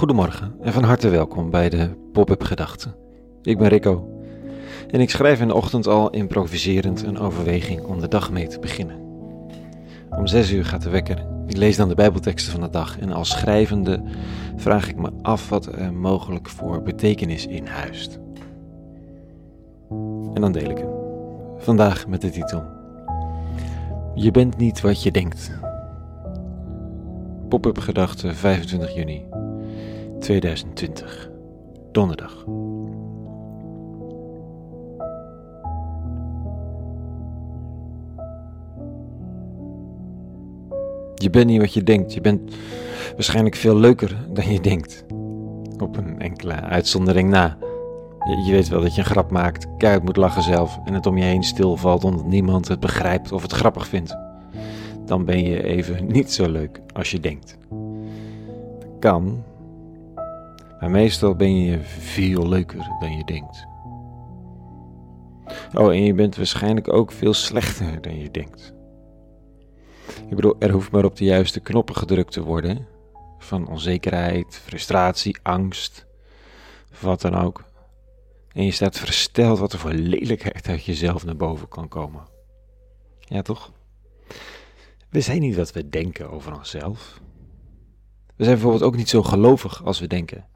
Goedemorgen en van harte welkom bij de Pop-up Gedachten. Ik ben Rico en ik schrijf in de ochtend al improviserend een overweging om de dag mee te beginnen. Om zes uur gaat de wekker. Ik lees dan de Bijbelteksten van de dag en als schrijvende vraag ik me af wat er mogelijk voor betekenis in huist. En dan deel ik hem. Vandaag met de titel Je bent niet wat je denkt. Pop-up gedachte 25 juni 2020. Donderdag. Je bent niet wat je denkt. Je bent waarschijnlijk veel leuker dan je denkt. Op een enkele uitzondering na. Je, weet wel dat je een grap maakt, keihard moet lachen zelf en het om je heen stilvalt omdat niemand het begrijpt of het grappig vindt. Dan ben je even niet zo leuk als je denkt. Kan, maar meestal ben je veel leuker dan je denkt. Oh, en je bent waarschijnlijk ook veel slechter dan je denkt. Ik bedoel, er hoeft maar op de juiste knoppen gedrukt te worden. Van onzekerheid, frustratie, angst, wat dan ook. En je staat versteld wat er voor lelijkheid uit jezelf naar boven kan komen. Ja, toch? We zijn niet wat we denken over onszelf. We zijn bijvoorbeeld ook niet zo gelovig als we denken.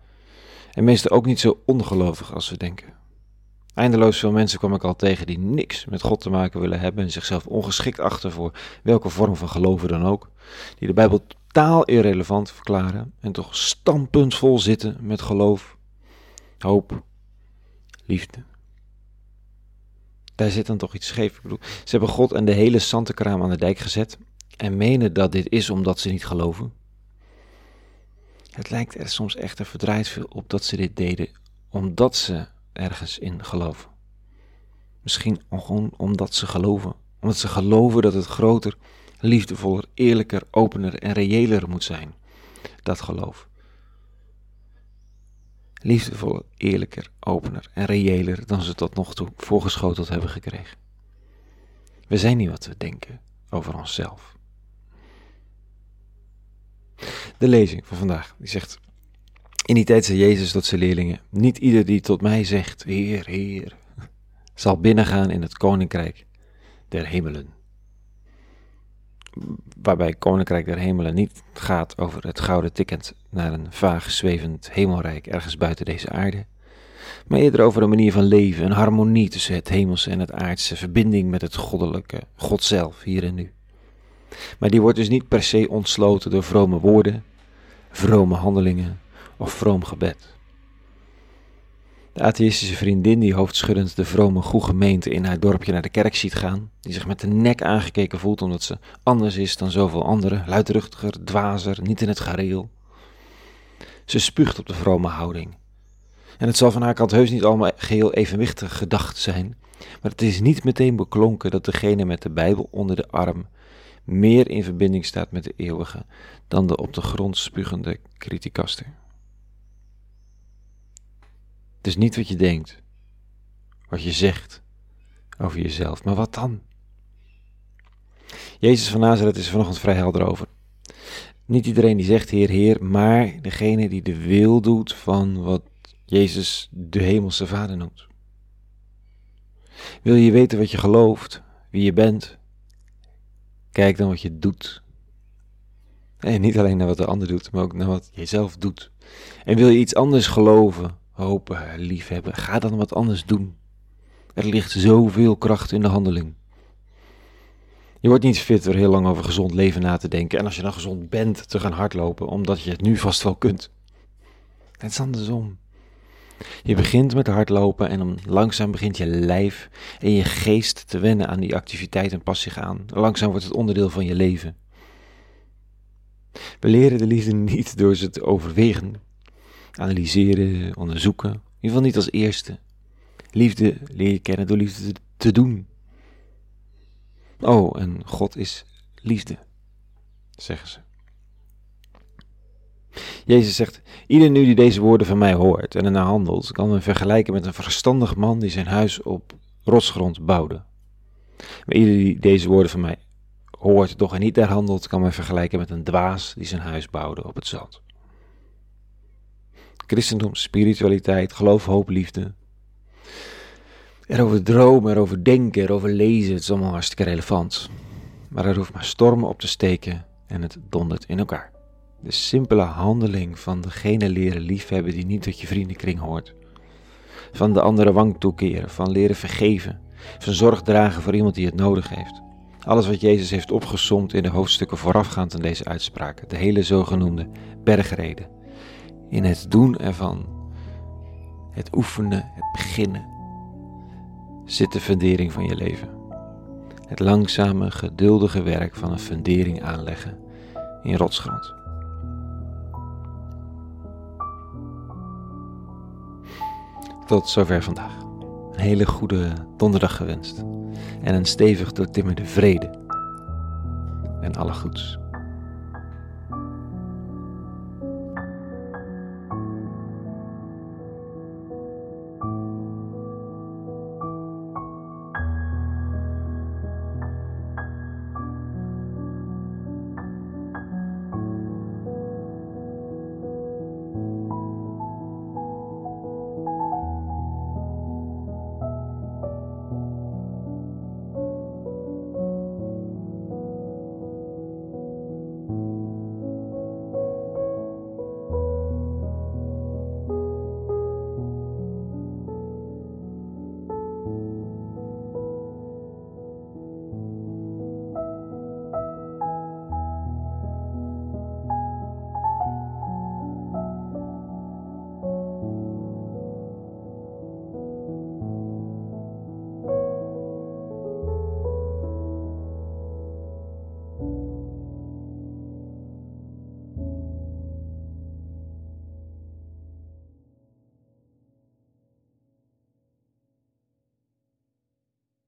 En meestal ook niet zo ongelovig als we denken. Eindeloos veel mensen kwam ik al tegen die niks met God te maken willen hebben en zichzelf ongeschikt achten voor welke vorm van geloven dan ook. Die de Bijbel totaal irrelevant verklaren en toch standpuntvol zitten met geloof, hoop, liefde. Daar zit dan toch iets scheef. Ik bedoel, ze hebben God en de hele zantenkraam aan de dijk gezet en menen dat dit is omdat ze niet geloven. Het lijkt er soms echter verdraaid veel op dat ze dit deden omdat ze ergens in geloven. Misschien gewoon omdat ze geloven. Omdat ze geloven dat het groter, liefdevoller, eerlijker, opener en reëler moet zijn. Dat geloof. Liefdevoller, eerlijker, opener en reëler dan ze tot nog toe voorgeschoteld hebben gekregen. We zijn niet wat we denken over onszelf. De lezing van vandaag, die zegt, in die tijd zei Jezus tot zijn leerlingen, niet ieder die tot mij zegt, Heer, Heer, zal binnengaan in het koninkrijk der hemelen. Waarbij koninkrijk der hemelen niet gaat over het gouden ticket naar een vaag zwevend hemelrijk ergens buiten deze aarde, maar eerder over een manier van leven, een harmonie tussen het hemelse en het aardse, verbinding met het goddelijke, God zelf, hier en nu. Maar die wordt dus niet per se ontsloten door vrome woorden, vrome handelingen of vroom gebed. De atheïstische vriendin die hoofdschuddend de vrome goede gemeente in haar dorpje naar de kerk ziet gaan, die zich met de nek aangekeken voelt omdat ze anders is dan zoveel anderen, luidruchtiger, dwazer, niet in het gareel. Ze spuugt op de vrome houding. En het zal van haar kant heus niet allemaal geheel evenwichtig gedacht zijn, maar het is niet meteen beklonken dat degene met de Bijbel onder de arm meer in verbinding staat met de eeuwige dan de op de grond spugende kritikaster. Het is niet wat je denkt, wat je zegt over jezelf, maar wat dan? Jezus van Nazareth is er vanochtend vrij helder over. Niet iedereen die zegt Heer, Heer, maar degene die de wil doet van wat Jezus de Hemelse Vader noemt. Wil je weten wat je gelooft, wie je bent? Kijk dan wat je doet. En niet alleen naar wat de ander doet, maar ook naar wat je zelf doet. En wil je iets anders geloven, hopen, liefhebben, ga dan wat anders doen. Er ligt zoveel kracht in de handeling. Je wordt niet fit door heel lang over gezond leven na te denken en als je dan gezond bent te gaan hardlopen, omdat je het nu vast wel kunt. Het is andersom. Je begint met hardlopen en dan langzaam begint je lijf en je geest te wennen aan die activiteit en pas zich aan. Langzaam wordt het onderdeel van je leven. We leren de liefde niet door ze te overwegen, analyseren, onderzoeken. In ieder geval niet als eerste. Liefde leer je kennen door liefde te doen. Oh, en God is liefde, zeggen ze. Jezus zegt, ieder nu die deze woorden van mij hoort en ernaar handelt, kan men vergelijken met een verstandig man die zijn huis op rotsgrond bouwde. Maar ieder die deze woorden van mij hoort, doch en niet daar handelt, kan men vergelijken met een dwaas die zijn huis bouwde op het zand. Christendom, spiritualiteit, geloof, hoop, liefde. Erover dromen, erover denken, erover lezen, het is allemaal hartstikke relevant. Maar er hoeft maar stormen op te steken en het dondert in elkaar. De simpele handeling van degene leren liefhebben die niet tot je vriendenkring hoort. Van de andere wang toekeren, van leren vergeven, van zorg dragen voor iemand die het nodig heeft. Alles wat Jezus heeft opgesomd in de hoofdstukken voorafgaand aan deze uitspraken, de hele zogenoemde bergreden. In het doen ervan, het oefenen, het beginnen, zit de fundering van je leven. Het langzame, geduldige werk van een fundering aanleggen in rotsgrond. Tot zover vandaag. Een hele goede donderdag gewenst. En een stevig doortimmerde vrede. En alle goeds.